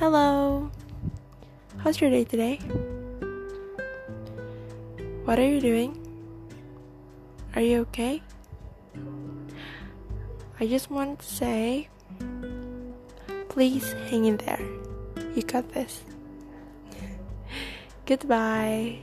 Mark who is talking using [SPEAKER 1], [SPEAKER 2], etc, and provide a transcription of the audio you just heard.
[SPEAKER 1] Hello. How's your day today? What are you doing? Are you okay? I just want to say, please hang in there. You got this. Goodbye.